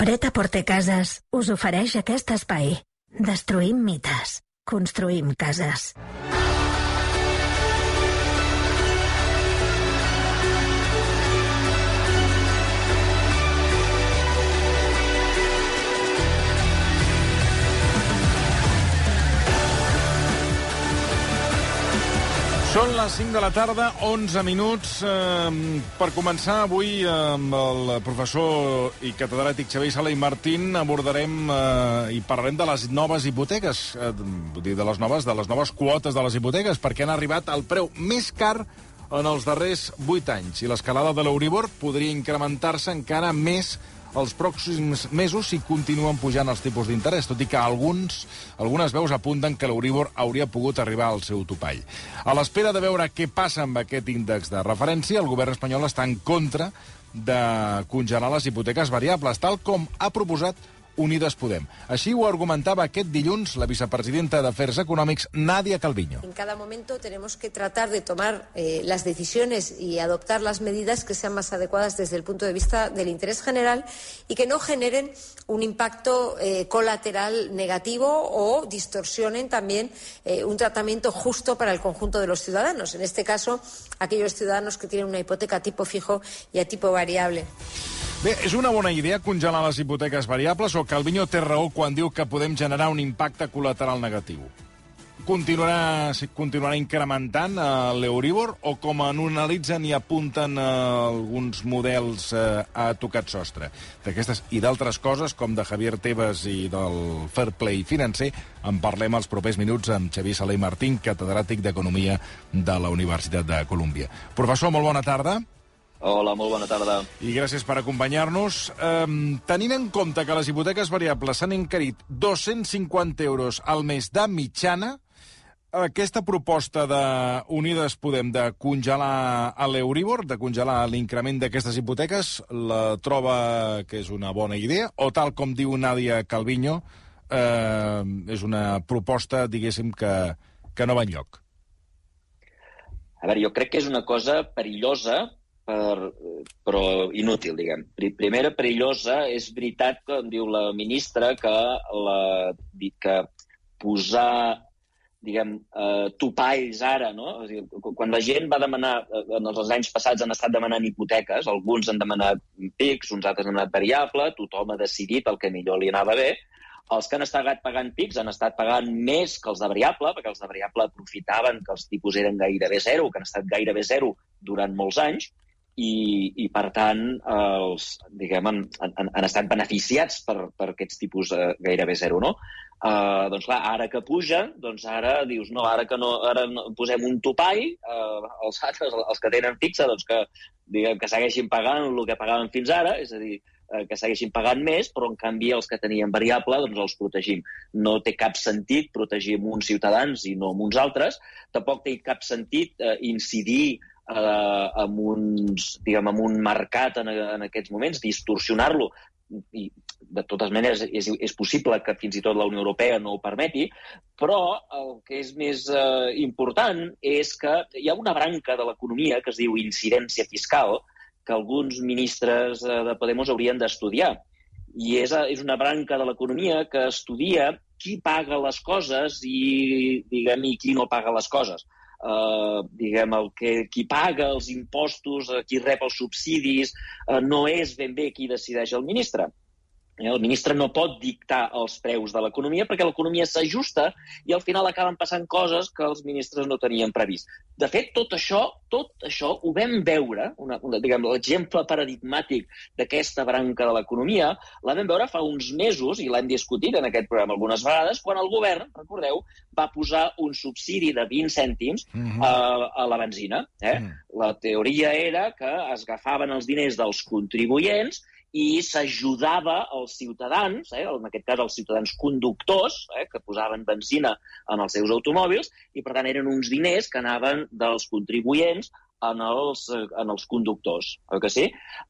Preta Porte Cases us ofereix aquest espai. Destruïm mites. Construïm cases. Són les 5 de la tarda, 11 minuts. Eh, per començar, avui amb el professor i catedràtic Xavier Sala i Martín abordarem eh, i parlarem de les noves hipoteques, eh, dir, de les noves, de les noves quotes de les hipoteques, perquè han arribat al preu més car en els darrers 8 anys. I l'escalada de l'Euribor podria incrementar-se encara més els pròxims mesos si continuen pujant els tipus d'interès, tot i que alguns, algunes veus apunten que l'Euribor hauria pogut arribar al seu topall. A l'espera de veure què passa amb aquest índex de referència, el govern espanyol està en contra de congelar les hipoteques variables, tal com ha proposat Unides Podem. Així ho argumentava aquest dilluns la vicepresidenta d'Afers Econòmics, Nadia Calviño. En cada momento tenemos que tratar de tomar eh, las decisiones y adoptar las medidas que sean más adecuadas desde el punto de vista del interés general y que no generen un impacto eh, colateral negativo o distorsionen también eh, un tratamiento justo para el conjunto de los ciudadanos. En este caso, aquellos ciudadanos que tienen una hipoteca a tipo fijo y a tipo variable. Bé, és una bona idea congelar les hipoteques variables o Calviño té raó quan diu que podem generar un impacte col·lateral negatiu? Continuarà, continuarà incrementant eh, l'Euribor o com en analitzen i apunten eh, alguns models eh, a tocat sostre? D'aquestes i d'altres coses, com de Javier Tebas i del Fair Play financer, en parlem els propers minuts amb Xavier Salé Martín, catedràtic d'Economia de la Universitat de Colúmbia. Professor, molt bona tarda. Hola, molt bona tarda. I gràcies per acompanyar-nos. Um, tenint en compte que les hipoteques variables s'han encarit 250 euros al mes de mitjana, aquesta proposta de Unides Podem de congelar l'Euribor, de congelar l'increment d'aquestes hipoteques, la troba que és una bona idea? O tal com diu Nadia Calviño, eh, és una proposta, diguéssim, que, que no va enlloc? A veure, jo crec que és una cosa perillosa per, però inútil, diguem. Primera, perillosa, és veritat, com diu la ministra, que, la, que posar diguem, eh, topalls ara, no? O sigui, quan la gent va demanar, eh, en els anys passats han estat demanant hipoteques, alguns han demanat pics, uns altres han demanat variable, tothom ha decidit el que millor li anava bé, els que han estat pagant pics han estat pagant més que els de variable, perquè els de variable aprofitaven que els tipus eren gairebé zero, que han estat gairebé zero durant molts anys, i, i per tant, els, diguem, han, han, han estat beneficiats per, per aquests tipus eh, gairebé zero, no? Uh, doncs clar, ara que pugen, doncs ara dius, no, ara que no, ara no, posem un topall, uh, els altres, els que tenen fixa, doncs que, diguem, que segueixin pagant el que pagaven fins ara, és a dir, uh, que segueixin pagant més, però en canvi els que tenien variable doncs els protegim. No té cap sentit protegir uns ciutadans i no uns altres, tampoc té cap sentit uh, incidir eh, amb, uns, diguem, amb un mercat en, en aquests moments, distorsionar-lo, i de totes maneres és, és possible que fins i tot la Unió Europea no ho permeti, però el que és més eh, important és que hi ha una branca de l'economia que es diu incidència fiscal que alguns ministres eh, de Podemos haurien d'estudiar. I és, és una branca de l'economia que estudia qui paga les coses i, diguem, i qui no paga les coses eh, diguem, el que, qui paga els impostos, eh, qui rep els subsidis, eh, no és ben bé qui decideix el ministre. Eh, el ministre no pot dictar els preus de l'economia perquè l'economia s'ajusta i al final acaben passant coses que els ministres no tenien previst. De fet, tot això, tot això ho vam veure, una, una, diguem, l'exemple paradigmàtic d'aquesta branca de l'economia, la vam veure fa uns mesos, i l'hem discutit en aquest programa algunes vegades, quan el govern, recordeu, va posar un subsidi de 20 cèntims uh -huh. a, a la benzina. Eh? -huh. La teoria era que es agafaven els diners dels contribuents i s'ajudava els ciutadans, eh, en aquest cas els ciutadans conductors, eh, que posaven benzina en els seus automòbils, i per tant eren uns diners que anaven dels contribuents en els, en els conductors. Oi que sí?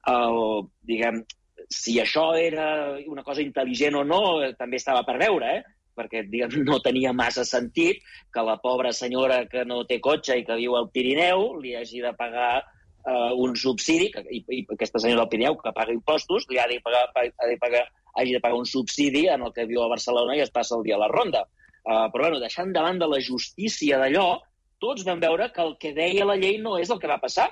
El, diguem, si això era una cosa intel·ligent o no, eh, també estava per veure, eh? perquè diguem, no tenia massa sentit que la pobra senyora que no té cotxe i que viu al Pirineu li hagi de pagar uh, un subsidi, que, i, i aquesta senyora del Pirineu que paga impostos, li ha de pagar, ha de pagar hagi de pagar un subsidi en el que viu a Barcelona i es passa el dia a la ronda. Uh, però, bueno, deixant davant de la justícia d'allò, tots vam veure que el que deia la llei no és el que va passar.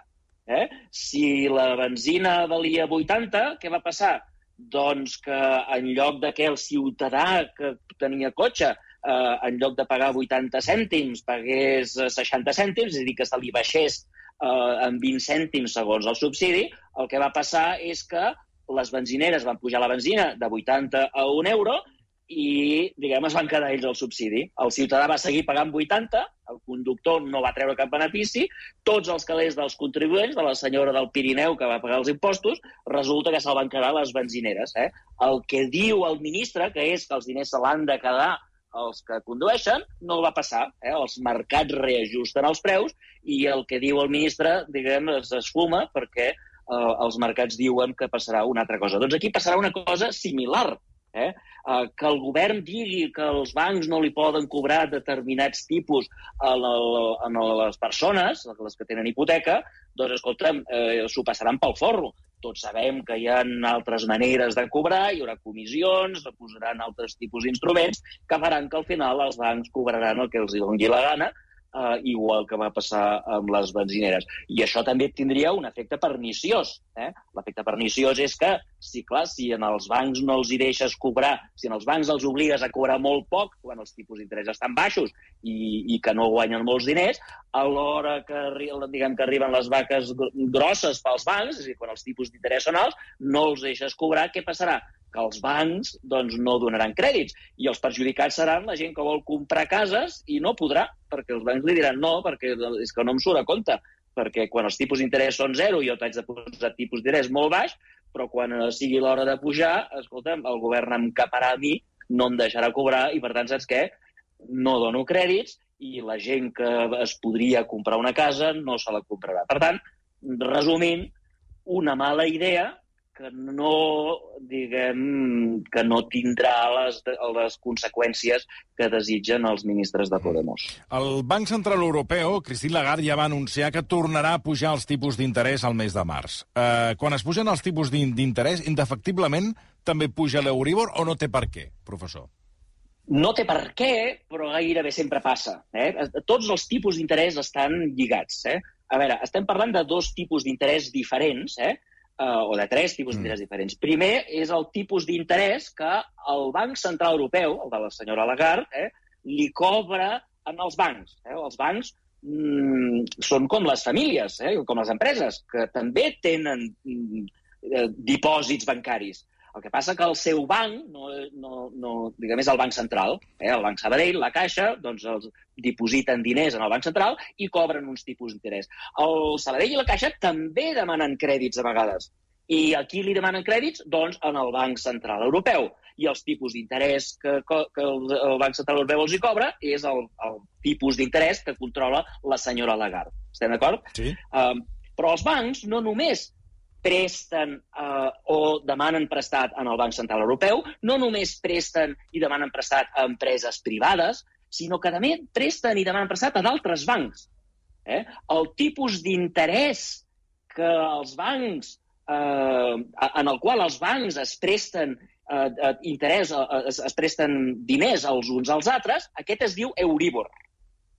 Eh? Si la benzina valia 80, què va passar? Doncs que en lloc de que el ciutadà que tenia cotxe, eh, en lloc de pagar 80 cèntims, pagués 60 cèntims, és a dir, que se li baixés eh, en 20 cèntims segons el subsidi, el que va passar és que les benzineres van pujar la benzina de 80 a 1 euro i, diguem, es van quedar ells el subsidi. El ciutadà va seguir pagant 80, el conductor no va treure cap benefici, tots els calés dels contribuents, de la senyora del Pirineu que va pagar els impostos, resulta que se'l van quedar les benzineres. Eh? El que diu el ministre, que és que els diners se l'han de quedar els que condueixen, no va passar. Eh? Els mercats reajusten els preus i el que diu el ministre, diguem, es esfuma perquè eh, els mercats diuen que passarà una altra cosa. Doncs aquí passarà una cosa similar. Eh? eh, que el govern digui que els bancs no li poden cobrar determinats tipus a, la, a les persones, les que tenen hipoteca, doncs, escolta'm, eh, s'ho passaran pel forro. Tots sabem que hi ha altres maneres de cobrar, hi haurà comissions, posaran altres tipus d'instruments que faran que al final els bancs cobraran el que els doni la gana, eh, igual que va passar amb les benzineres. I això també tindria un efecte perniciós. Eh? L'efecte perniciós és que, si clar, si en els bancs no els hi deixes cobrar, si en els bancs els obligues a cobrar molt poc, quan els tipus d'interès estan baixos i, i que no guanyen molts diners, a l'hora que, diguem, que arriben les vaques grosses pels bancs, és a dir, quan els tipus d'interès són alts, no els deixes cobrar, què passarà? Que els bancs doncs, no donaran crèdits i els perjudicats seran la gent que vol comprar cases i no podrà, perquè els bancs li diran no, perquè és que no em surt a compte, perquè quan els tipus d'interès són zero jo t'haig de posar tipus d'interès molt baix, però quan sigui l'hora de pujar, escolta'm, el govern em caparà a mi, no em deixarà cobrar i, per tant, saps què? No dono crèdits i la gent que es podria comprar una casa no se la comprarà. Per tant, resumint, una mala idea que no, diguem, que no tindrà les, les conseqüències que desitgen els ministres de Podemos. El Banc Central Europeu, Christine Lagarde, ja va anunciar que tornarà a pujar els tipus d'interès al mes de març. Eh, quan es pugen els tipus d'interès, indefectiblement també puja l'Euribor o no té per què, professor? No té per què, però gairebé sempre passa. Eh? Tots els tipus d'interès estan lligats. Eh? A veure, estem parlant de dos tipus d'interès diferents, eh? Eh, o de tres tipus mm. d'interès diferents. Primer és el tipus d'interès que el Banc Central Europeu, el de la senyora Lagarde, eh, li cobra en els bancs. Eh? Els bancs mm, són com les famílies, eh? com les empreses, que també tenen mm, eh, dipòsits bancaris. El que passa que el seu banc no, no, no diguem, és el Banc Central. Eh? El Banc Sabadell, la Caixa, doncs els dipositen diners en el Banc Central i cobren uns tipus d'interès. El Sabadell i la Caixa també demanen crèdits a vegades. I a qui li demanen crèdits? Doncs en el Banc Central Europeu. I els tipus d'interès que, que el, el Banc Central Europeu els hi cobra és el, el tipus d'interès que controla la senyora Lagarde. Estem d'acord? Sí. Um, però els bancs no només presten eh, o demanen prestat en el Banc Central Europeu, no només presten i demanen prestat a empreses privades, sinó que també presten i demanen prestat a d'altres bancs. Eh? El tipus d'interès que els bancs, eh, en el qual els bancs es presten eh, eh interès, eh, es, es presten diners els uns als altres, aquest es diu Euribor.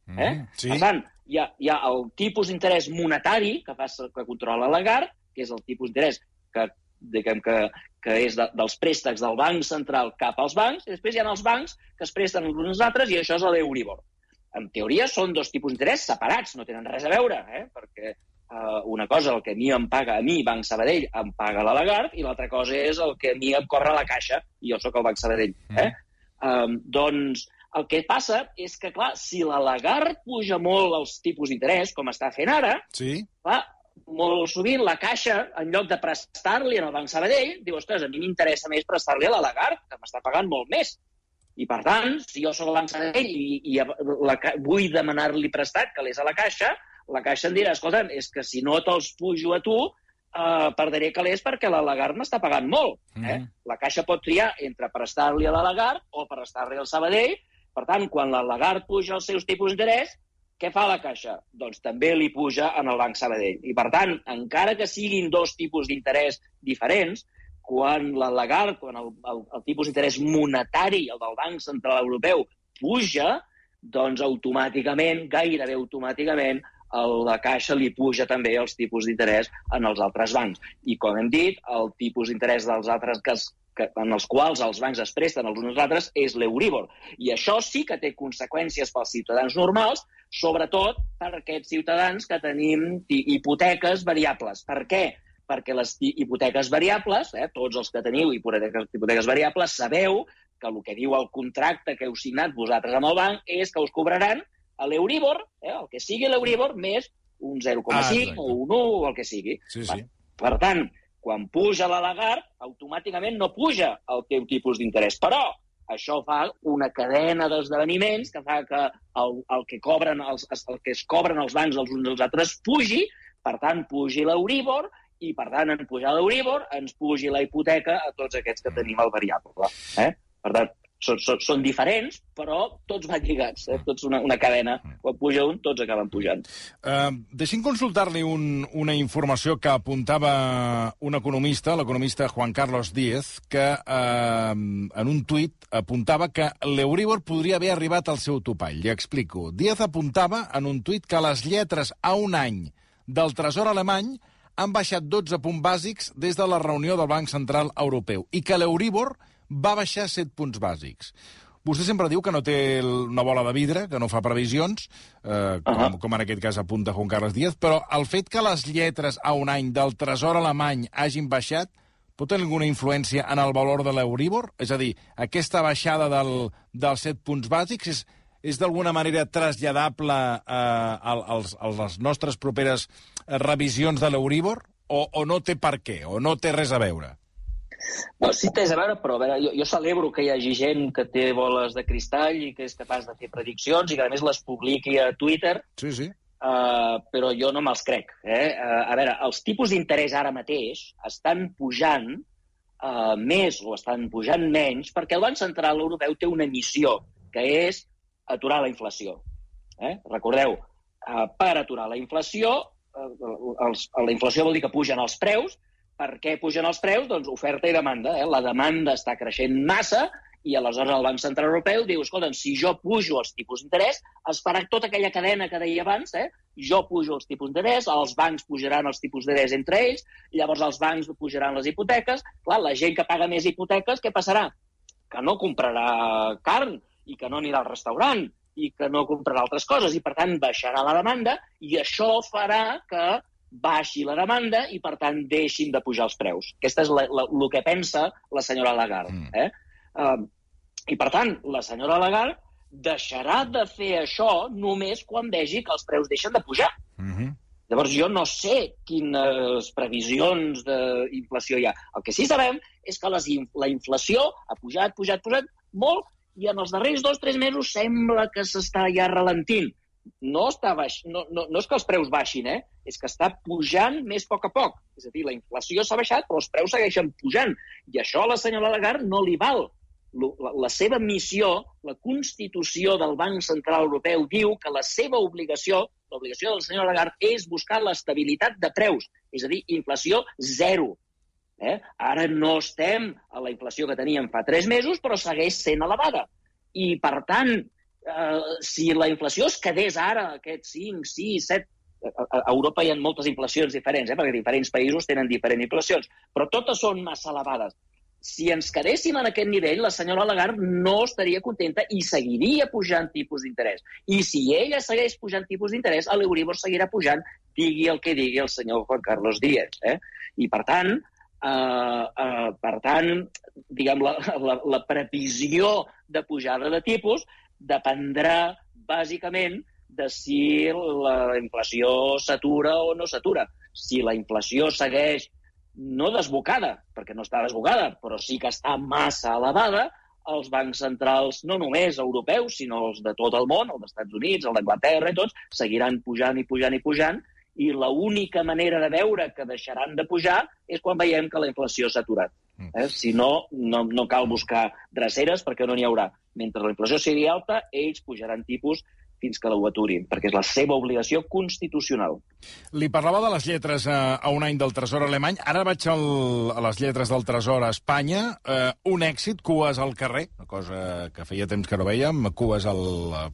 Eh? Mm, sí. Per tant, hi ha, hi ha el tipus d'interès monetari que, fa, que controla Lagarde que és el tipus d'interès que, diguem que, que és de, dels préstecs del Banc Central cap als bancs, i després hi ha els bancs que es presten uns als altres, i això és l'Euribor. En teoria són dos tipus d'interès separats, no tenen res a veure, eh? perquè eh, una cosa, el que a mi em paga a mi, Banc Sabadell, em paga la Lagarde, i l'altra cosa és el que a mi em corre a la caixa, i jo sóc el Banc Sabadell. Eh? Mm. Um, doncs el que passa és que, clar, si la Lagarde puja molt els tipus d'interès, com està fent ara, sí. clar, molt sovint la Caixa, en lloc de prestar-li al Banc Sabadell, diu, ostres, a mi m'interessa més prestar-li a la Lagarde, que m'està pagant molt més. I, per tant, si jo sóc el Banc Sabadell i, i la, vull demanar-li prestat que l'és a la Caixa, la Caixa em dirà, escolta, és que si no te'ls pujo a tu, eh, perdré calés perquè la Lagarde m'està pagant molt. Eh? Mm. La Caixa pot triar entre prestar-li a la Lagarde o prestar-li al Sabadell. Per tant, quan la Lagarde puja els seus tipus d'interès, què fa la Caixa? Doncs també li puja en el Banc Sabadell. I, per tant, encara que siguin dos tipus d'interès diferents, quan la Lagarde, quan el, el, el tipus d'interès monetari, el del Banc Central Europeu, puja, doncs automàticament, gairebé automàticament, la Caixa li puja també els tipus d'interès en els altres bancs. I, com hem dit, el tipus d'interès dels altres que, que, en els quals els bancs es presten els uns als altres és l'Euribor. I això sí que té conseqüències pels ciutadans normals, sobretot per aquests ciutadans que tenim hipoteques variables. Per què? Perquè les hipoteques variables, eh, tots els que teniu hipoteques, hipoteques variables, sabeu que el que diu el contracte que heu signat vosaltres amb el banc és que us cobraran a l'Euribor, eh, el que sigui l'Euribor, més un 0,5 ah, o un 1 o el que sigui. Sí, sí. Per, per tant, quan puja la Lagarde, automàticament no puja el teu tipus d'interès. Però això fa una cadena d'esdeveniments que fa que el, el, que cobren els, el que es cobren els bancs els uns dels altres pugi, per tant, pugi l'Euribor, i, per tant, en pujar l'Euribor, ens pugi la hipoteca a tots aquests que tenim el variable. Eh? Per tant, són, són, són diferents, però tots van lligats, eh? tots una, una cadena. Quan puja un, tots acaben pujant. Uh, deixi'm consultar-li un, una informació que apuntava un economista, l'economista Juan Carlos Díez, que uh, en un tuit apuntava que l'Euribor podria haver arribat al seu topall. Li explico. Díez apuntava en un tuit que les lletres a un any del tresor alemany han baixat 12 punts bàsics des de la reunió del Banc Central Europeu i que l'Euribor va baixar 7 punts bàsics. Vostè sempre diu que no té una bola de vidre, que no fa previsions, eh, com, uh -huh. com en aquest cas apunta Juan Carles Díaz, però el fet que les lletres a un any del tresor alemany hagin baixat pot tenir alguna influència en el valor de l'Euribor? És a dir, aquesta baixada del, dels 7 punts bàsics és, és d'alguna manera traslladable eh, als, a les nostres properes revisions de l'Euribor? O, o no té per què? O no té res a veure? No, sí té a veure, però a veure, jo, jo celebro que hi hagi gent que té boles de cristall i que és capaç de fer prediccions i que, a més, les publiqui a Twitter. Sí, sí. Uh, però jo no me'ls crec. Eh? Uh, a veure, els tipus d'interès ara mateix estan pujant uh, més o estan pujant menys perquè el Banc Central Europeu té una missió, que és aturar la inflació. Eh? Recordeu, uh, per aturar la inflació, uh, els, la inflació vol dir que pugen els preus, per què pugen els preus? Doncs oferta i demanda. Eh? La demanda està creixent massa i aleshores el Banc Central Europeu diu, escolta, si jo pujo els tipus d'interès, es farà tota aquella cadena que deia abans, eh? jo pujo els tipus d'interès, els bancs pujaran els tipus d'interès entre ells, llavors els bancs pujaran les hipoteques, clar, la gent que paga més hipoteques, què passarà? Que no comprarà carn i que no anirà al restaurant i que no comprarà altres coses i, per tant, baixarà la demanda i això farà que baixi la demanda i, per tant, deixin de pujar els preus. Aquesta és el que pensa la senyora Lagarde. Mm. Eh? Uh, I, per tant, la senyora Lagarde deixarà de fer això només quan vegi que els preus deixen de pujar. Mm -hmm. Llavors, jo no sé quines previsions d'inflació hi ha. El que sí sabem és que les, la inflació ha pujat, pujat, pujat molt i en els darrers dos o tres mesos sembla que s'està ja ralentint no, està baix, no, no, no és que els preus baixin, eh? és que està pujant més a poc a poc. És a dir, la inflació s'ha baixat, però els preus segueixen pujant. I això a la senyora Lagarde no li val. La, la seva missió, la Constitució del Banc Central Europeu diu que la seva obligació, l'obligació de la senyora Lagarde, és buscar l'estabilitat de preus, és a dir, inflació zero. Eh? Ara no estem a la inflació que teníem fa tres mesos, però segueix sent elevada. I, per tant, eh, si la inflació es quedés ara, aquests 5, 6, 7... A, Europa hi ha moltes inflacions diferents, eh, perquè diferents països tenen diferents inflacions, però totes són massa elevades. Si ens quedéssim en aquest nivell, la senyora Lagarde no estaria contenta i seguiria pujant tipus d'interès. I si ella segueix pujant tipus d'interès, l'Euribor seguirà pujant, digui el que digui el senyor Juan Carlos Díaz. Eh? I, per tant, Uh, uh, per tant, diguem, la, la, la previsió de pujada de tipus dependrà bàsicament de si la inflació s'atura o no s'atura. Si la inflació segueix no desbocada, perquè no està desbocada, però sí que està massa elevada, els bancs centrals, no només europeus, sinó els de tot el món, els d'Estats Units, el d'Anglaterra i tots, seguiran pujant i pujant i pujant, i l'única manera de veure que deixaran de pujar és quan veiem que la inflació s'ha aturat. Mm. Eh? Si no, no, no cal buscar dreceres perquè no n'hi haurà. Mentre la inflació sigui alta, ells pujaran tipus fins que ho aturin, perquè és la seva obligació constitucional. Li parlava de les lletres a, a un any del Tresor alemany. Ara vaig al, a les lletres del Tresor a Espanya. Eh, un èxit, cues al carrer, una cosa que feia temps que no veiem, cues al,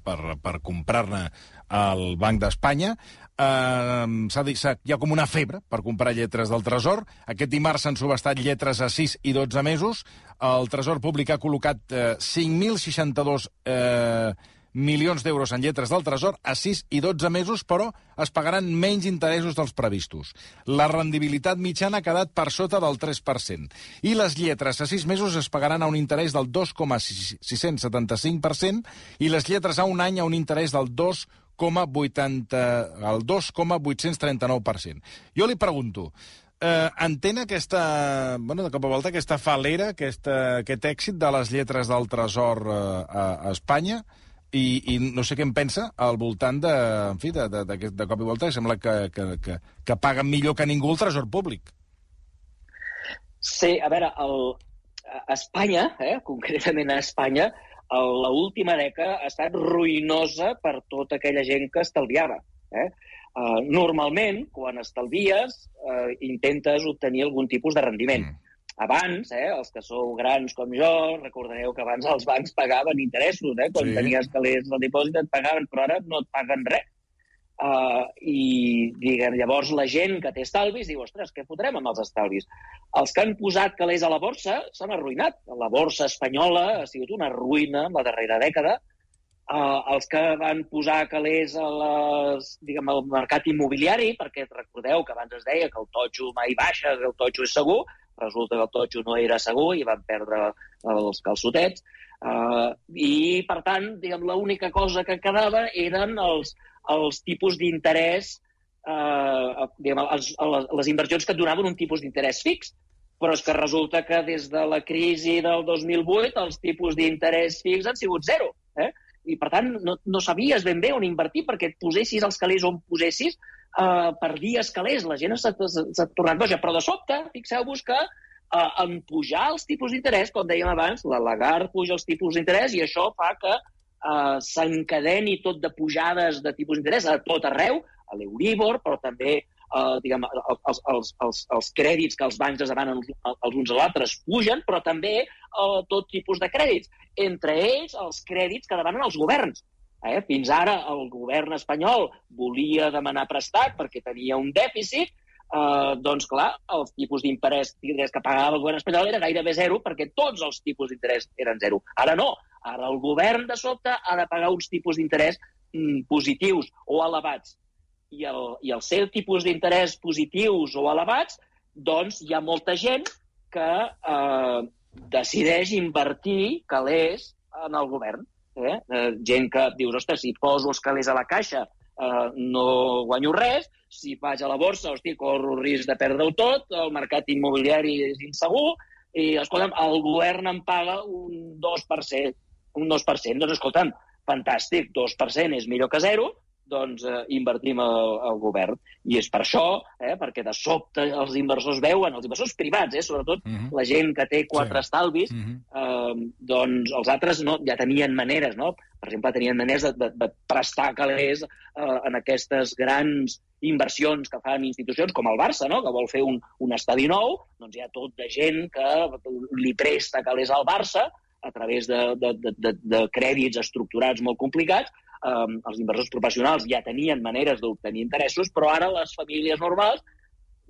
per, per comprar-ne al Banc d'Espanya. Uh, hi ha com una febre per comprar lletres del Tresor. Aquest dimarts s'han subestat lletres a 6 i 12 mesos. El Tresor Públic ha col·locat uh, 5.062 uh, milions d'euros en lletres del Tresor a 6 i 12 mesos, però es pagaran menys interessos dels previstos. La rendibilitat mitjana ha quedat per sota del 3%. I les lletres a 6 mesos es pagaran a un interès del 2,675% i les lletres a un any a un interès del 2,5%. 2,80, el 2,839%. Jo li pregunto, eh, entén aquesta, bueno, de cop a volta, aquesta falera, aquesta, aquest èxit de les lletres del Tresor eh, a, a Espanya, i, i no sé què em pensa al voltant de, en fi, de, de, de, de cop i volta, sembla que, que, que, que paguen millor que ningú el tresor públic. Sí, a veure, el, a Espanya, eh, concretament a Espanya, la última dècada ha estat ruïnosa per tota aquella gent que estalviava. Eh? Uh, normalment, quan estalvies, uh, intentes obtenir algun tipus de rendiment. Mm. Abans, eh, els que sou grans com jo, recordareu que abans els bancs pagaven interessos, eh? Quan sí. tenies calés del dipòsit et pagaven, però ara no et paguen res. Uh, I diguem, llavors la gent que té estalvis diu, ostres, què fotrem amb els estalvis? Els que han posat calés a la borsa s'han arruïnat. La borsa espanyola ha sigut una ruïna en la darrera dècada. Uh, els que van posar calés a les, diguem, al mercat immobiliari, perquè recordeu que abans es deia que el totxo mai baixa, que el totxo és segur, resulta que el totxo no era segur i van perdre els calçotets. Uh, I, per tant, diguem, l'única cosa que quedava eren els, els tipus d'interès, eh, les, les inversions que et donaven un tipus d'interès fix. Però és que resulta que des de la crisi del 2008 els tipus d'interès fix han sigut zero. Eh? I, per tant, no, no sabies ben bé on invertir perquè et posessis els calés on posessis, eh, perdies calés, la gent s'ha tornat boja. Però de sobte, fixeu-vos que eh, en pujar els tipus d'interès, com dèiem abans, la Lagarde puja els tipus d'interès i això fa que eh, s'encadeni tot de pujades de tipus d'interès a tot arreu, a l'Euribor, però també eh, diguem, els, els, els, els crèdits que els bancs es demanen els, uns a l'altres pugen, però també eh, tot tipus de crèdits. Entre ells, els crèdits que demanen els governs. Eh? Fins ara el govern espanyol volia demanar prestat perquè tenia un dèficit, eh, doncs clar, els tipus d'interès que pagava el govern espanyol era gairebé zero perquè tots els tipus d'interès eren zero. Ara no, Ara el govern, de sobte, ha de pagar uns tipus d'interès mm, positius o elevats. I el, I el seu tipus d'interès positius o elevats, doncs hi ha molta gent que eh, decideix invertir calés en el govern. Eh? Eh, gent que dius, ostres, si poso els calés a la caixa eh, no guanyo res, si vaig a la borsa, hosti, corro risc de perdre-ho tot, el mercat immobiliari és insegur, i, escolta'm, el govern em paga un 2%, un 2%, doncs escolta'm, fantàstic, 2% és millor que zero, doncs eh, invertim al, al govern. I és per això, eh, perquè de sobte els inversors veuen, els inversors privats, eh, sobretot uh mhm. -huh. la gent que té quatre sí. estalvis, uh mhm. -huh. eh, doncs els altres no, ja tenien maneres, no? Per exemple, tenien maneres de, de, de prestar calés eh, en aquestes grans inversions que fan institucions com el Barça, no? que vol fer un, un estadi nou, doncs hi ha tot de gent que li presta calés al Barça a través de, de, de, de crèdits estructurats molt complicats, eh, els inversors professionals ja tenien maneres d'obtenir interessos, però ara les famílies normals,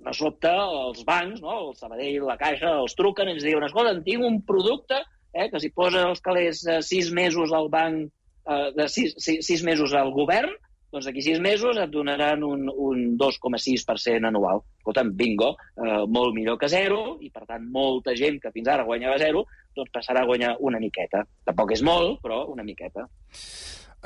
de sobte, els bancs, no? el Sabadell, la Caixa, els truquen i ens diuen escolta, tinc un producte eh, que si posa els calés eh, sis mesos al banc, eh, de sis, sis, sis mesos al govern, doncs d'aquí sis mesos et donaran un, un 2,6% anual. Escolta'm, bingo, eh, molt millor que zero, i per tant molta gent que fins ara guanyava zero, doncs passarà a guanyar una miqueta. Tampoc és molt, però una miqueta.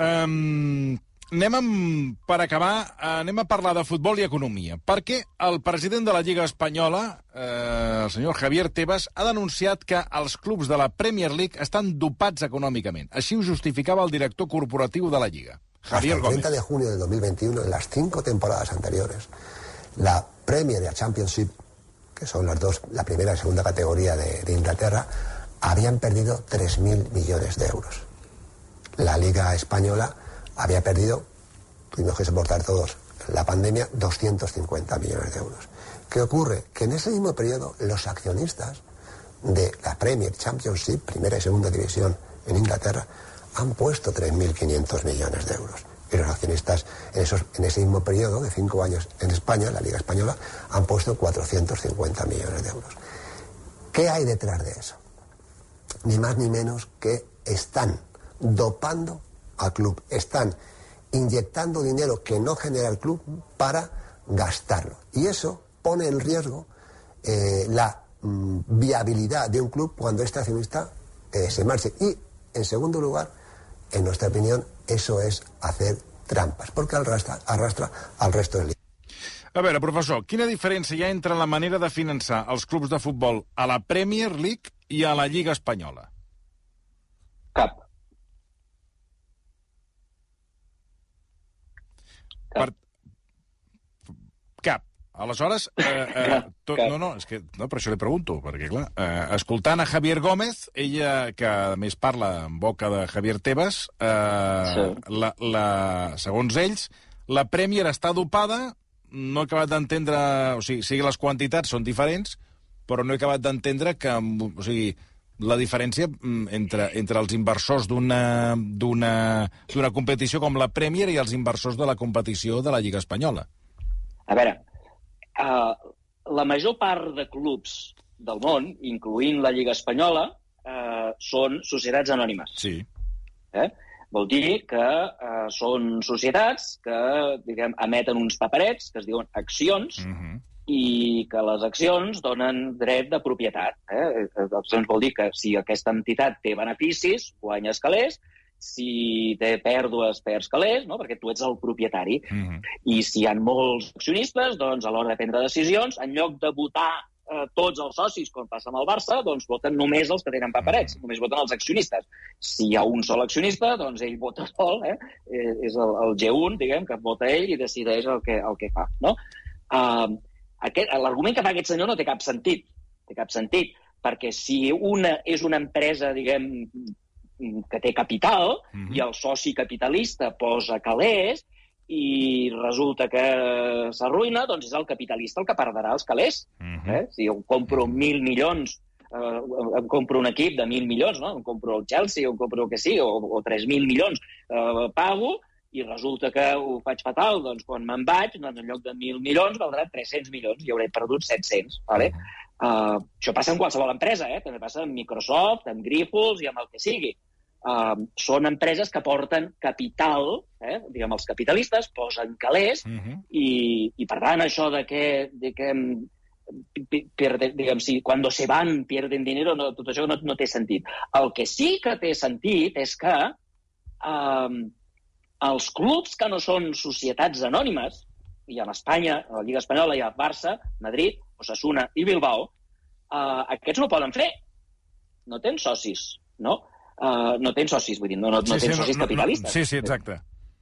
Um, anem amb, per acabar, anem a parlar de futbol i economia, perquè el president de la Lliga Espanyola, eh, el senyor Javier Tebas, ha denunciat que els clubs de la Premier League estan dopats econòmicament. Així ho justificava el director corporatiu de la Lliga. Javier Hasta el 30 Gómez. de junio del 2021, en las cinco temporadas anteriores, la Premier y la Championship, que son las dos, la primera y segunda categoría de, de Inglaterra, habían perdido 3.000 millones de euros. La Liga Española había perdido, tuvimos que soportar todos, la pandemia, 250 millones de euros. ¿Qué ocurre? Que en ese mismo periodo los accionistas de la Premier Championship, primera y segunda división en Inglaterra, han puesto 3.500 millones de euros. Y los accionistas en, esos, en ese mismo periodo de cinco años en España, la Liga Española, han puesto 450 millones de euros. ¿Qué hay detrás de eso? Ni más ni menos que están dopando al club, están inyectando dinero que no genera el club para gastarlo. Y eso pone en riesgo eh, la mm, viabilidad de un club cuando este accionista eh, se marche. Y, en segundo lugar, en nuestra opinión, eso es hacer trampas, porque arrastra, arrastra al resto del a veure, professor, quina diferència hi ha entre la manera de finançar els clubs de futbol a la Premier League i a la Lliga Espanyola? Cap. Per... Cap. Aleshores, eh, eh, tot, no, no, és que, no, per això li pregunto, perquè, clar, eh, escoltant a Javier Gómez, ella, que a més parla en boca de Javier Tebas, eh, sí. la, la, segons ells, la Premier està dopada, no he acabat d'entendre... O sigui, sí les quantitats són diferents, però no he acabat d'entendre que... O sigui, la diferència mm, entre, entre els inversors d'una competició com la Premier i els inversors de la competició de la Lliga Espanyola. A veure, uh, la major part de clubs del món, incloent la Lliga Espanyola, uh, són societats anònimes. Sí. Eh? Vol dir que uh, són societats que, diguem, emeten uns paperets que es diuen accions, uh mhm. -huh i que les accions donen dret de propietat. Eh? Les accions vol dir que si aquesta entitat té beneficis, guanyes calés, si té pèrdues, perds calés, no? perquè tu ets el propietari. Mm -hmm. I si hi ha molts accionistes, doncs a l'hora de prendre decisions, en lloc de votar eh, tots els socis, com passa amb el Barça, doncs voten només els que tenen paperets, mm. només voten els accionistes. Si hi ha un sol accionista, doncs ell vota sol, eh? eh és el, el G1, diguem, que vota ell i decideix el que, el que fa. No? Uh, L'argument que fa aquest senyor no té cap sentit. Té cap sentit, perquè si una és una empresa, diguem, que té capital mm -hmm. i el soci capitalista posa calés i resulta que s'arruïna, doncs és el capitalista el que perdrà els calés. Mm -hmm. eh? Si jo compro mil milions eh, em compro un equip de mil milions, no? em compro el Chelsea, o em compro el que sigui, o, o 3.000 milions, eh, pago, i resulta que ho faig fatal, doncs quan me'n vaig, doncs en lloc de 1.000 milions valdrà 300 milions i hauré perdut 700. Vale? Uh, això passa en qualsevol empresa, eh? també passa amb Microsoft, amb Grifols i amb el que sigui. Uh, són empreses que porten capital, eh? diguem, els capitalistes posen calés, uh -huh. i, i per tant això de que, de que pierde, diguem, si quan se van pierden dinero, no, tot això no, no té sentit. El que sí que té sentit és que uh, els clubs que no són societats anònimes, i en Espanya, a la Lliga Espanyola hi ha Barça, Madrid, Osasuna i Bilbao, uh, aquests no poden fer. No tens socis, no? Uh, no tens socis, vull dir, no, no, sí, no tens sí, socis no, capitalistes. No, sí, sí, exacte.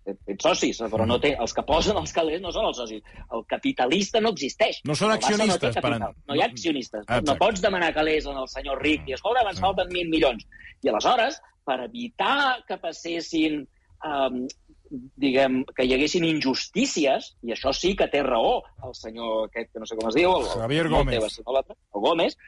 Tens socis, però no té, els que posen els calés no són els socis. El capitalista no existeix. No són accionistes. No, per... no hi ha accionistes. Exacte. No pots demanar calés el senyor ric i, escolta, ens falten mil milions. I aleshores, per evitar que passessin um, diguem, que hi haguessin injustícies, i això sí que té raó el senyor aquest, que no sé com es diu, el, Javier Gómez. Teva, el Gómez,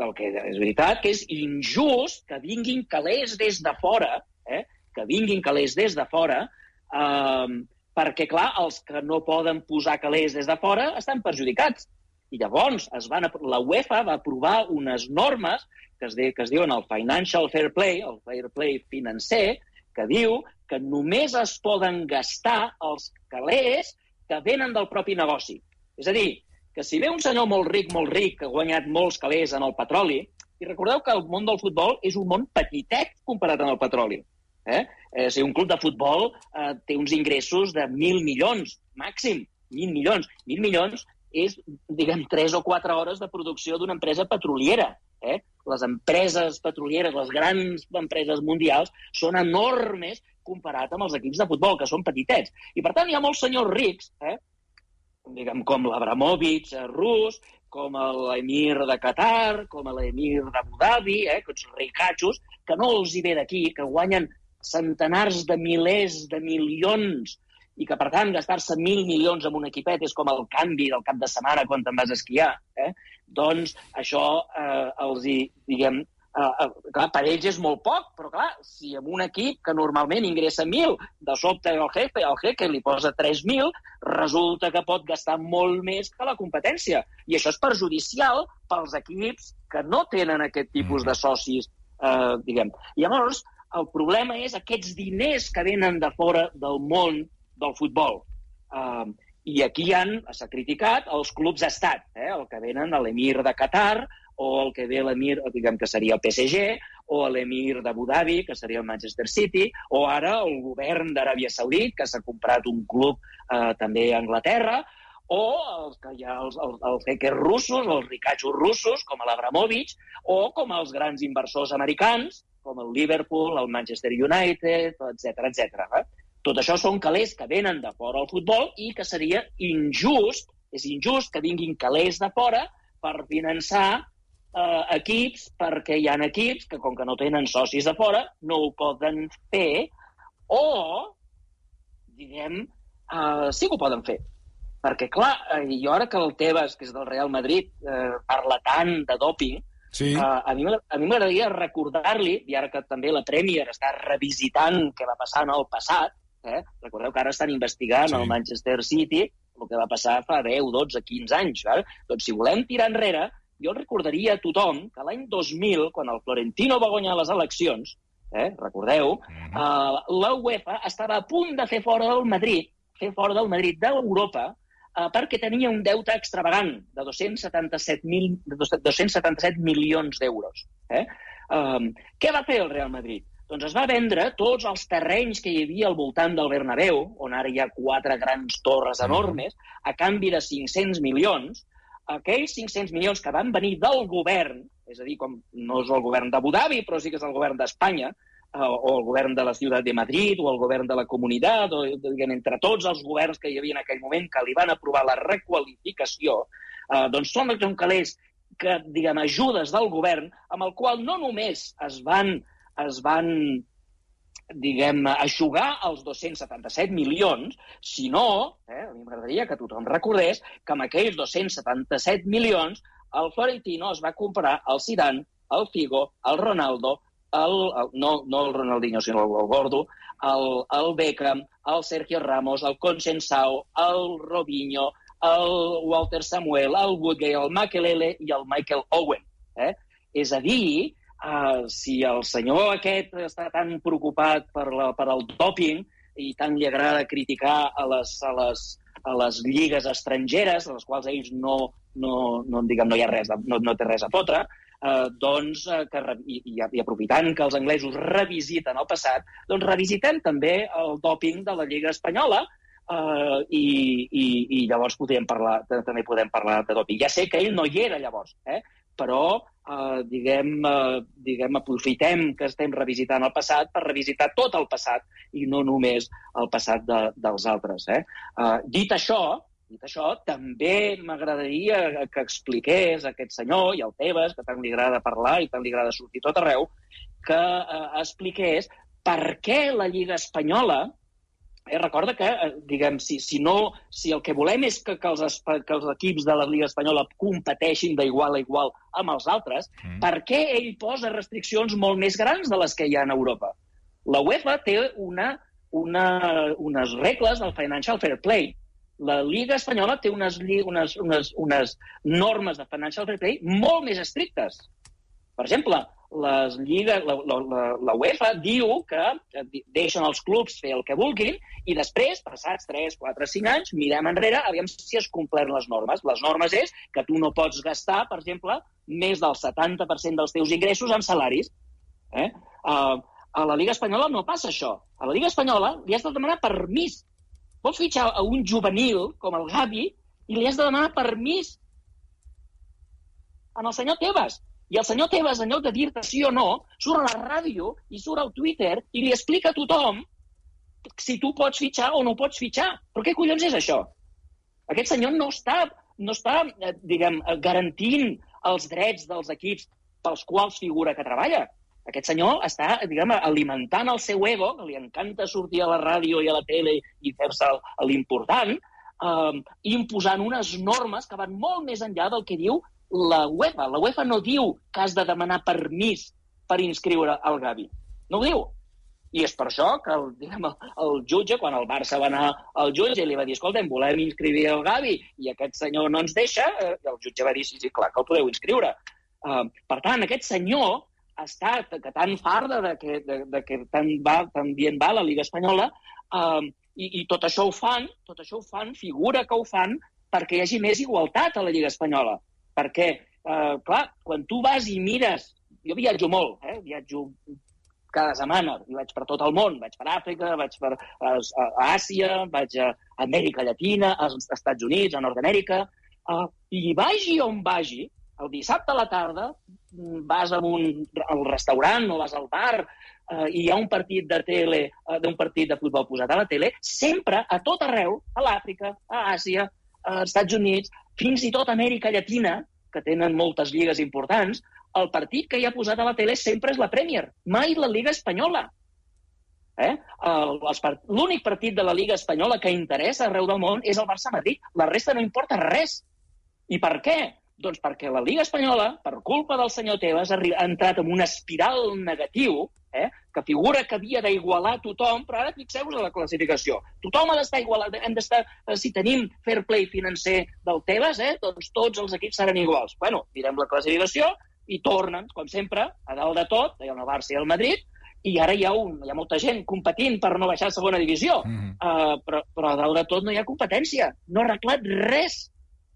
el que és veritat que és injust que vinguin calés des de fora, eh? que vinguin calés des de fora, eh, perquè, clar, els que no poden posar calés des de fora estan perjudicats. I llavors es van, la UEFA va aprovar unes normes que es, de, que es diuen el Financial Fair Play, el Fair Play financer, que diu que només es poden gastar els calés que venen del propi negoci. És a dir, que si ve un senyor molt ric, molt ric, que ha guanyat molts calés en el petroli, i recordeu que el món del futbol és un món petitet comparat amb el petroli. Eh? Eh, si un club de futbol eh, té uns ingressos de mil milions, màxim, mil milions. Mil milions és, diguem, tres o quatre hores de producció d'una empresa petroliera. Eh? Les empreses petrolieres, les grans empreses mundials, són enormes comparat amb els equips de futbol, que són petitets. I, per tant, hi ha molts senyors rics, eh? diguem, com l'Abramovic eh, rus, com l'emir de Qatar, com l'emir d'Abu Dhabi, eh? aquests ricatxos, que no els hi ve d'aquí, que guanyen centenars de milers de milions i que, per tant, gastar-se mil milions en un equipet és com el canvi del cap de setmana quan te'n vas a esquiar, eh? doncs això eh, els hi, diguem, eh, eh, clar, per ells és molt poc, però clar, si en un equip que normalment ingressa 1.000, de sobte el jefe, el jefe li posa 3.000, resulta que pot gastar molt més que la competència. I això és perjudicial pels equips que no tenen aquest tipus de socis, eh, diguem. I llavors, el problema és aquests diners que venen de fora del món del futbol. Uh, I aquí han, s'ha criticat els clubs estat, eh? el que venen a l'emir de Qatar, o el que ve l'emir, diguem que seria el PSG, o l'emir d'Abu Dhabi, que seria el Manchester City, o ara el govern d'Aràbia Saudit, que s'ha comprat un club eh, també a Anglaterra, o els que hi ha els, els, els hackers russos, els ricatxos russos, com l'Abramovich, o com els grans inversors americans, com el Liverpool, el Manchester United, etc etc. Eh? Tot això són calés que venen de fora al futbol i que seria injust, és injust que vinguin calés de fora per finançar eh, equips, perquè hi ha equips que, com que no tenen socis de fora, no ho poden fer, o, diguem, eh, sí que ho poden fer. Perquè, clar, eh, jo ara que el Tebas, que és del Real Madrid, eh, parla tant de doping, Sí. Uh, a mi m'agradaria recordar-li, i ara que també la Premier està revisitant què va passar en el passat, Eh? Recordeu que ara estan investigant sí. el Manchester City el que va passar fa 10, 12, 15 anys. Val? Doncs si volem tirar enrere, jo recordaria a tothom que l'any 2000, quan el Florentino va guanyar les eleccions, eh, recordeu, -huh. uh, la UEFA estava a punt de fer fora del Madrid, fer fora del Madrid d'Europa, uh, perquè tenia un deute extravagant de 277, mil, de 277 milions d'euros. Eh? Um, què va fer el Real Madrid? Doncs es va vendre tots els terrenys que hi havia al voltant del Bernabéu, on ara hi ha quatre grans torres enormes, a canvi de 500 milions. Aquells 500 milions que van venir del govern, és a dir, com no és el govern d'Abu Dhabi, però sí que és el govern d'Espanya, eh, o el govern de la ciutat de Madrid, o el govern de la comunitat, o diguem, entre tots els governs que hi havia en aquell moment que li van aprovar la requalificació, eh, doncs són calés que, diguem, ajudes del govern, amb el qual no només es van es van diguem, aixugar els 277 milions, sinó, eh, a mi m'agradaria que tothom recordés que amb aquells 277 milions el Florentino es va comprar el Zidane, el Figo, el Ronaldo, el, el, no, no el Ronaldinho, sinó el, el Gordo, el, el Beckham, el Sergio Ramos, el Consensao, el Robinho, el Walter Samuel, el Woodgate, el Makelele i el Michael Owen. Eh? És a dir, uh, si el senyor aquest està tan preocupat per, la, per el doping i tant li agrada criticar a les, a les, a les lligues estrangeres, a les quals ells no, no, no, diguem, no hi ha res, no, no té res a fotre, eh, doncs, eh, que, i, i aprofitant que els anglesos revisiten el passat, doncs revisitem també el doping de la Lliga Espanyola, eh, i, i, i llavors podem parlar, també podem parlar de doping. Ja sé que ell no hi era llavors, eh? però eh, diguem, eh, diguem, aprofitem que estem revisitant el passat per revisitar tot el passat i no només el passat de, dels altres. Eh? Eh, dit això, dit això, també m'agradaria que expliqués aquest senyor i al Tebas, que tant li agrada parlar i tant li agrada sortir tot arreu, que eh, expliqués per què la Lliga Espanyola Eh, recorda que, eh, diguem, si, si, no, si el que volem és que, que, els, que els equips de la Lliga Espanyola competeixin d'igual a igual amb els altres, mm. per què ell posa restriccions molt més grans de les que hi ha a Europa? La UEFA té una, una, unes regles del Financial Fair Play. La Lliga Espanyola té unes, unes, unes, unes normes de Financial Fair Play molt més estrictes. Per exemple, les lligues, la, la, la, UEFA diu que deixen els clubs fer el que vulguin i després, passats 3, 4, 5 anys, mirem enrere, aviam si es compleren les normes. Les normes és que tu no pots gastar, per exemple, més del 70% dels teus ingressos en salaris. Eh? Uh, a la Lliga Espanyola no passa això. A la Lliga Espanyola li has de demanar permís. Vols fitxar a un juvenil com el Gavi i li has de demanar permís en el senyor Tebas i el senyor Tebas, en lloc de dir-te sí o no, surt a la ràdio i surt al Twitter i li explica a tothom si tu pots fitxar o no pots fitxar. Però què collons és això? Aquest senyor no està, no està eh, diguem, eh, garantint els drets dels equips pels quals figura que treballa. Aquest senyor està, diguem alimentant el seu ego, que li encanta sortir a la ràdio i a la tele i fer-se l'important, eh, imposant unes normes que van molt més enllà del que diu la UEFA. La UEFA no diu que has de demanar permís per inscriure el Gavi. No ho diu. I és per això que el, diguem, el, jutge, quan el Barça va anar al jutge i li va dir, escolta'm, volem inscriure el Gavi i aquest senyor no ens deixa, eh, el jutge va dir, sí, sí, clar, que el podeu inscriure. Uh, per tant, aquest senyor està que tan farda de que, de, de que tan, va, tan bien va la Liga Espanyola uh, i, i tot això ho fan, tot això ho fan, figura que ho fan perquè hi hagi més igualtat a la Lliga Espanyola. Perquè, uh, clar, quan tu vas i mires... Jo viatjo molt, eh? viatjo cada setmana, i vaig per tot el món, vaig per Àfrica, vaig per a, a Àsia, vaig a Amèrica Llatina, als Estats Units, a Nord-Amèrica, uh, i vagi on vagi, el dissabte a la tarda vas a un al restaurant o vas al bar eh, i hi ha un partit de tele, eh, d'un partit de futbol posat a la tele, sempre, a tot arreu, a l'Àfrica, a Àsia, als Estats Units, fins i tot Amèrica Llatina, que tenen moltes lligues importants, el partit que hi ha posat a la tele sempre és la Premier, mai la Liga Espanyola. Eh? L'únic partit de la Liga Espanyola que interessa arreu del món és el Barça-Madrid. La resta no importa res. I per què? Doncs perquè la Liga Espanyola, per culpa del senyor Tebas, ha entrat en un espiral negatiu eh, que figura que havia d'igualar tothom, però ara fixeu-vos a la classificació. Tothom ha d'estar igualat, hem d'estar, eh, si tenim fair play financer del Tebas, eh, doncs tots els equips seran iguals. Bueno, mirem la classificació i tornen, com sempre, a dalt de tot, hi ha el Barça i el Madrid, i ara hi ha, un, hi ha molta gent competint per no baixar a segona divisió, mm -hmm. uh, però, però a dalt de tot no hi ha competència. No ha arreglat res.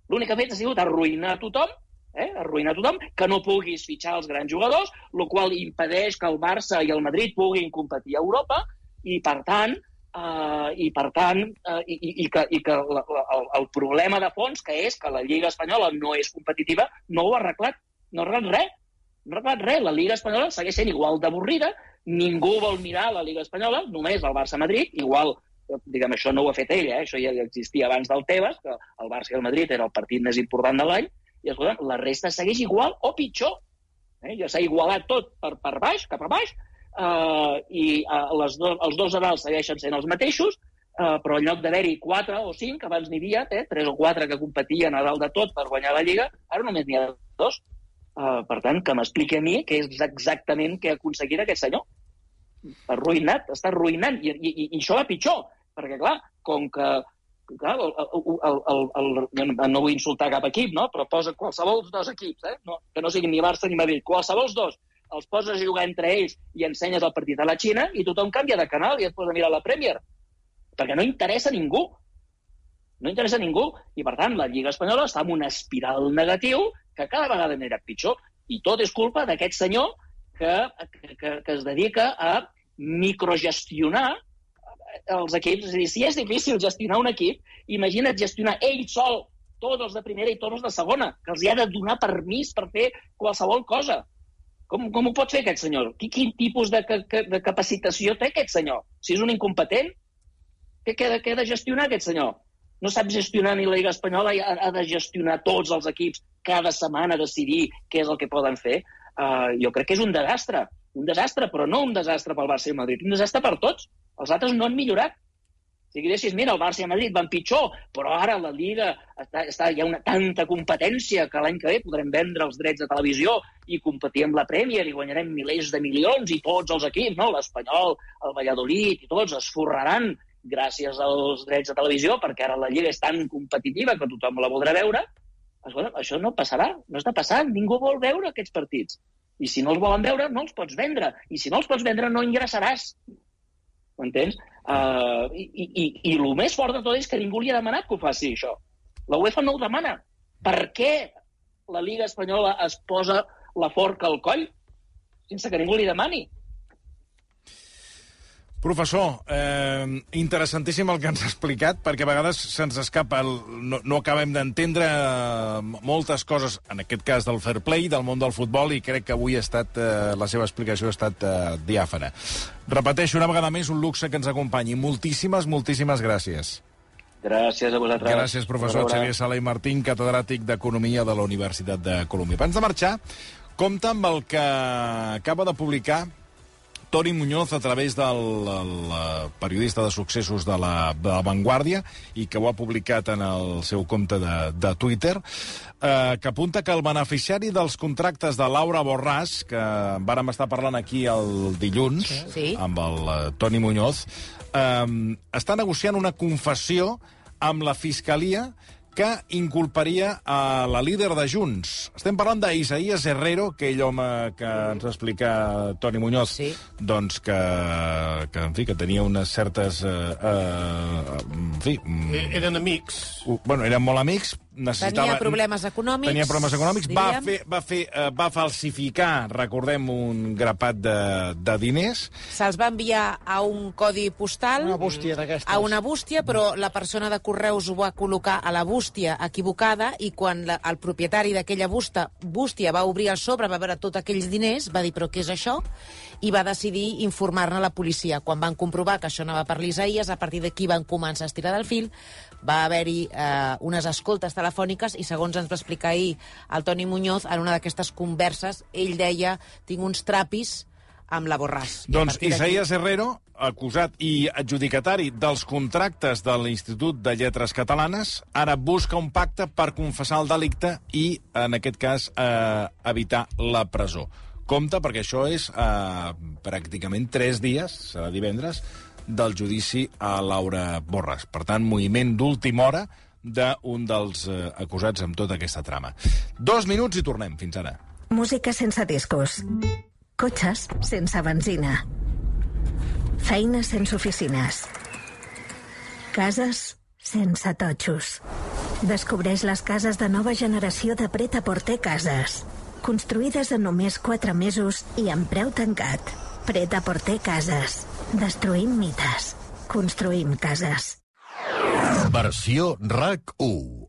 L'únic que ha fet ha sigut arruïnar tothom, eh? arruïnar tothom, que no puguis fitxar els grans jugadors, el qual impedeix que el Barça i el Madrid puguin competir a Europa, i per tant, Uh, i per tant, uh, i, i, i que, i que la, la, el, el problema de fons, que és que la Lliga Espanyola no és competitiva, no ho ha arreglat no ha arreglat res. No ha arreglat res. La Liga Espanyola segueix sent igual d'avorrida, ningú vol mirar la Liga Espanyola, només el Barça-Madrid, igual diguem, això no ho ha fet ell, eh? això ja existia abans del Tebas, que el Barça i el Madrid era el partit més important de l'any, i escolta, la resta segueix igual o pitjor. Eh? Ja s'ha igualat tot per, per baix, cap a baix, eh, i eh, les do, els dos avals segueixen sent els mateixos, eh, però en lloc d'haver-hi quatre o cinc, abans n'hi havia eh, tres o quatre que competien a dalt de tot per guanyar la Lliga, ara només n'hi ha dos. Uh, per tant, que m'expliqui a mi què és exactament que ha aconseguit aquest senyor. Arruïnat, està arruïnant. I, i, i això va pitjor, perquè, clar, com que clar, el, el, el, el, no vull insultar cap equip, no? però posa qualsevol dos equips, eh? no, que no siguin ni Barça ni Madrid, qualsevol dos, els poses a jugar entre ells i ensenyes el partit a la Xina i tothom canvia de canal i et posa a mirar la Premier. Perquè no interessa ningú. No interessa ningú. I, per tant, la Lliga Espanyola està en un espiral negatiu que cada vegada anirà pitjor. I tot és culpa d'aquest senyor que, que, que es dedica a microgestionar els equips. És dir, si és difícil gestionar un equip, imagina't gestionar ell sol tots els de primera i tots els de segona, que els hi ha de donar permís per fer qualsevol cosa. Com, com ho pot fer aquest senyor? Quin, quin tipus de, de, de capacitació té aquest senyor? Si és un incompetent, què, què, què ha de gestionar aquest senyor? no sap gestionar ni la Lliga Espanyola ha, ha de gestionar tots els equips cada setmana, decidir què és el que poden fer. Uh, jo crec que és un desastre. Un desastre, però no un desastre pel Barça i Madrid, un desastre per tots. Els altres no han millorat. Si diguessis, mira, el Barça i el Madrid van pitjor, però ara la Lliga està, està, hi ha una tanta competència que l'any que ve podrem vendre els drets de televisió i competir amb la Premier i guanyarem milers de milions i tots els equips, no? l'Espanyol, el Valladolid i tots es forraran gràcies als drets de televisió, perquè ara la Lliga és tan competitiva que tothom la voldrà veure, escolta, això no passarà, no està passant, ningú vol veure aquests partits. I si no els volen veure, no els pots vendre. I si no els pots vendre, no ingressaràs. Ho entens? Uh, i, i, I el més fort de tot és que ningú li ha demanat que ho faci, això. La UEFA no ho demana. Per què la Liga Espanyola es posa la forca al coll sense que ningú li demani? Professor, eh, interessantíssim el que ens ha explicat, perquè a vegades se'ns escapa, el, no, no acabem d'entendre eh, moltes coses, en aquest cas del fair play, del món del futbol, i crec que avui ha estat, eh, la seva explicació ha estat eh, diàfana. Repeteixo una vegada més un luxe que ens acompanyi. Moltíssimes, moltíssimes gràcies. Gràcies a vosaltres. Gràcies, professor Xavier Sala i Martín, catedràtic d'Economia de la Universitat de Colòmbia. Abans de marxar, compta amb el que acaba de publicar Toni Muñoz a través del el, el periodista de successos de la, de la Vanguardia i que ho ha publicat en el seu compte de, de Twitter, eh, que apunta que el beneficiari dels contractes de Laura Borràs, que vàrem estar parlant aquí el dilluns Sí. amb el eh, Toni Muñoz, eh, està negociant una confessió amb la Fiscalia que inculparia a la líder de Junts. Estem parlant d'Isaías Herrero, aquell home que ens va explicar Toni Muñoz, Sí. doncs que, que, en fi, que tenia unes certes... Eh, eh, en fi... mm, E- Eren amics. Uh, bueno, eren molt amics, necessitava... Tenia problemes econòmics, Tenia problemes econòmics, va, diríem. fer, va, fer, uh, va falsificar, recordem, un grapat de, de diners. Se'ls va enviar a un codi postal... Una bústia d'aquestes. A una bústia, però la persona de Correus ho va col·locar a la bústia equivocada i quan la, el propietari d'aquella bústia, bústia va obrir el sobre, va veure tots aquells diners, va dir, però què és això? I va decidir informar-ne a la policia. Quan van comprovar que això anava per l'Isaïes, a partir d'aquí van començar a estirar del fil, va haver-hi eh, unes escoltes telefòniques i, segons ens va explicar ahir el Toni Muñoz, en una d'aquestes converses, ell deia, tinc uns trapis amb la Borràs. Doncs Isaías Herrero, acusat i adjudicatari dels contractes de l'Institut de Lletres Catalanes, ara busca un pacte per confessar el delicte i, en aquest cas, eh, evitar la presó. Compte, perquè això és eh, pràcticament tres dies, serà divendres, del judici a Laura Borras. Per tant, moviment d'última hora d'un dels eh, acusats amb tota aquesta trama. Dos minuts i tornem. Fins ara. Música sense discos. Cotxes sense benzina. Feines sense oficines. Cases sense totxos. Descobreix les cases de nova generació de Preta Porter Cases. Construïdes en només 4 mesos i amb preu tancat. Preta Porter Cases. Destruïm mites. Construïm cases. Versió RAC 1.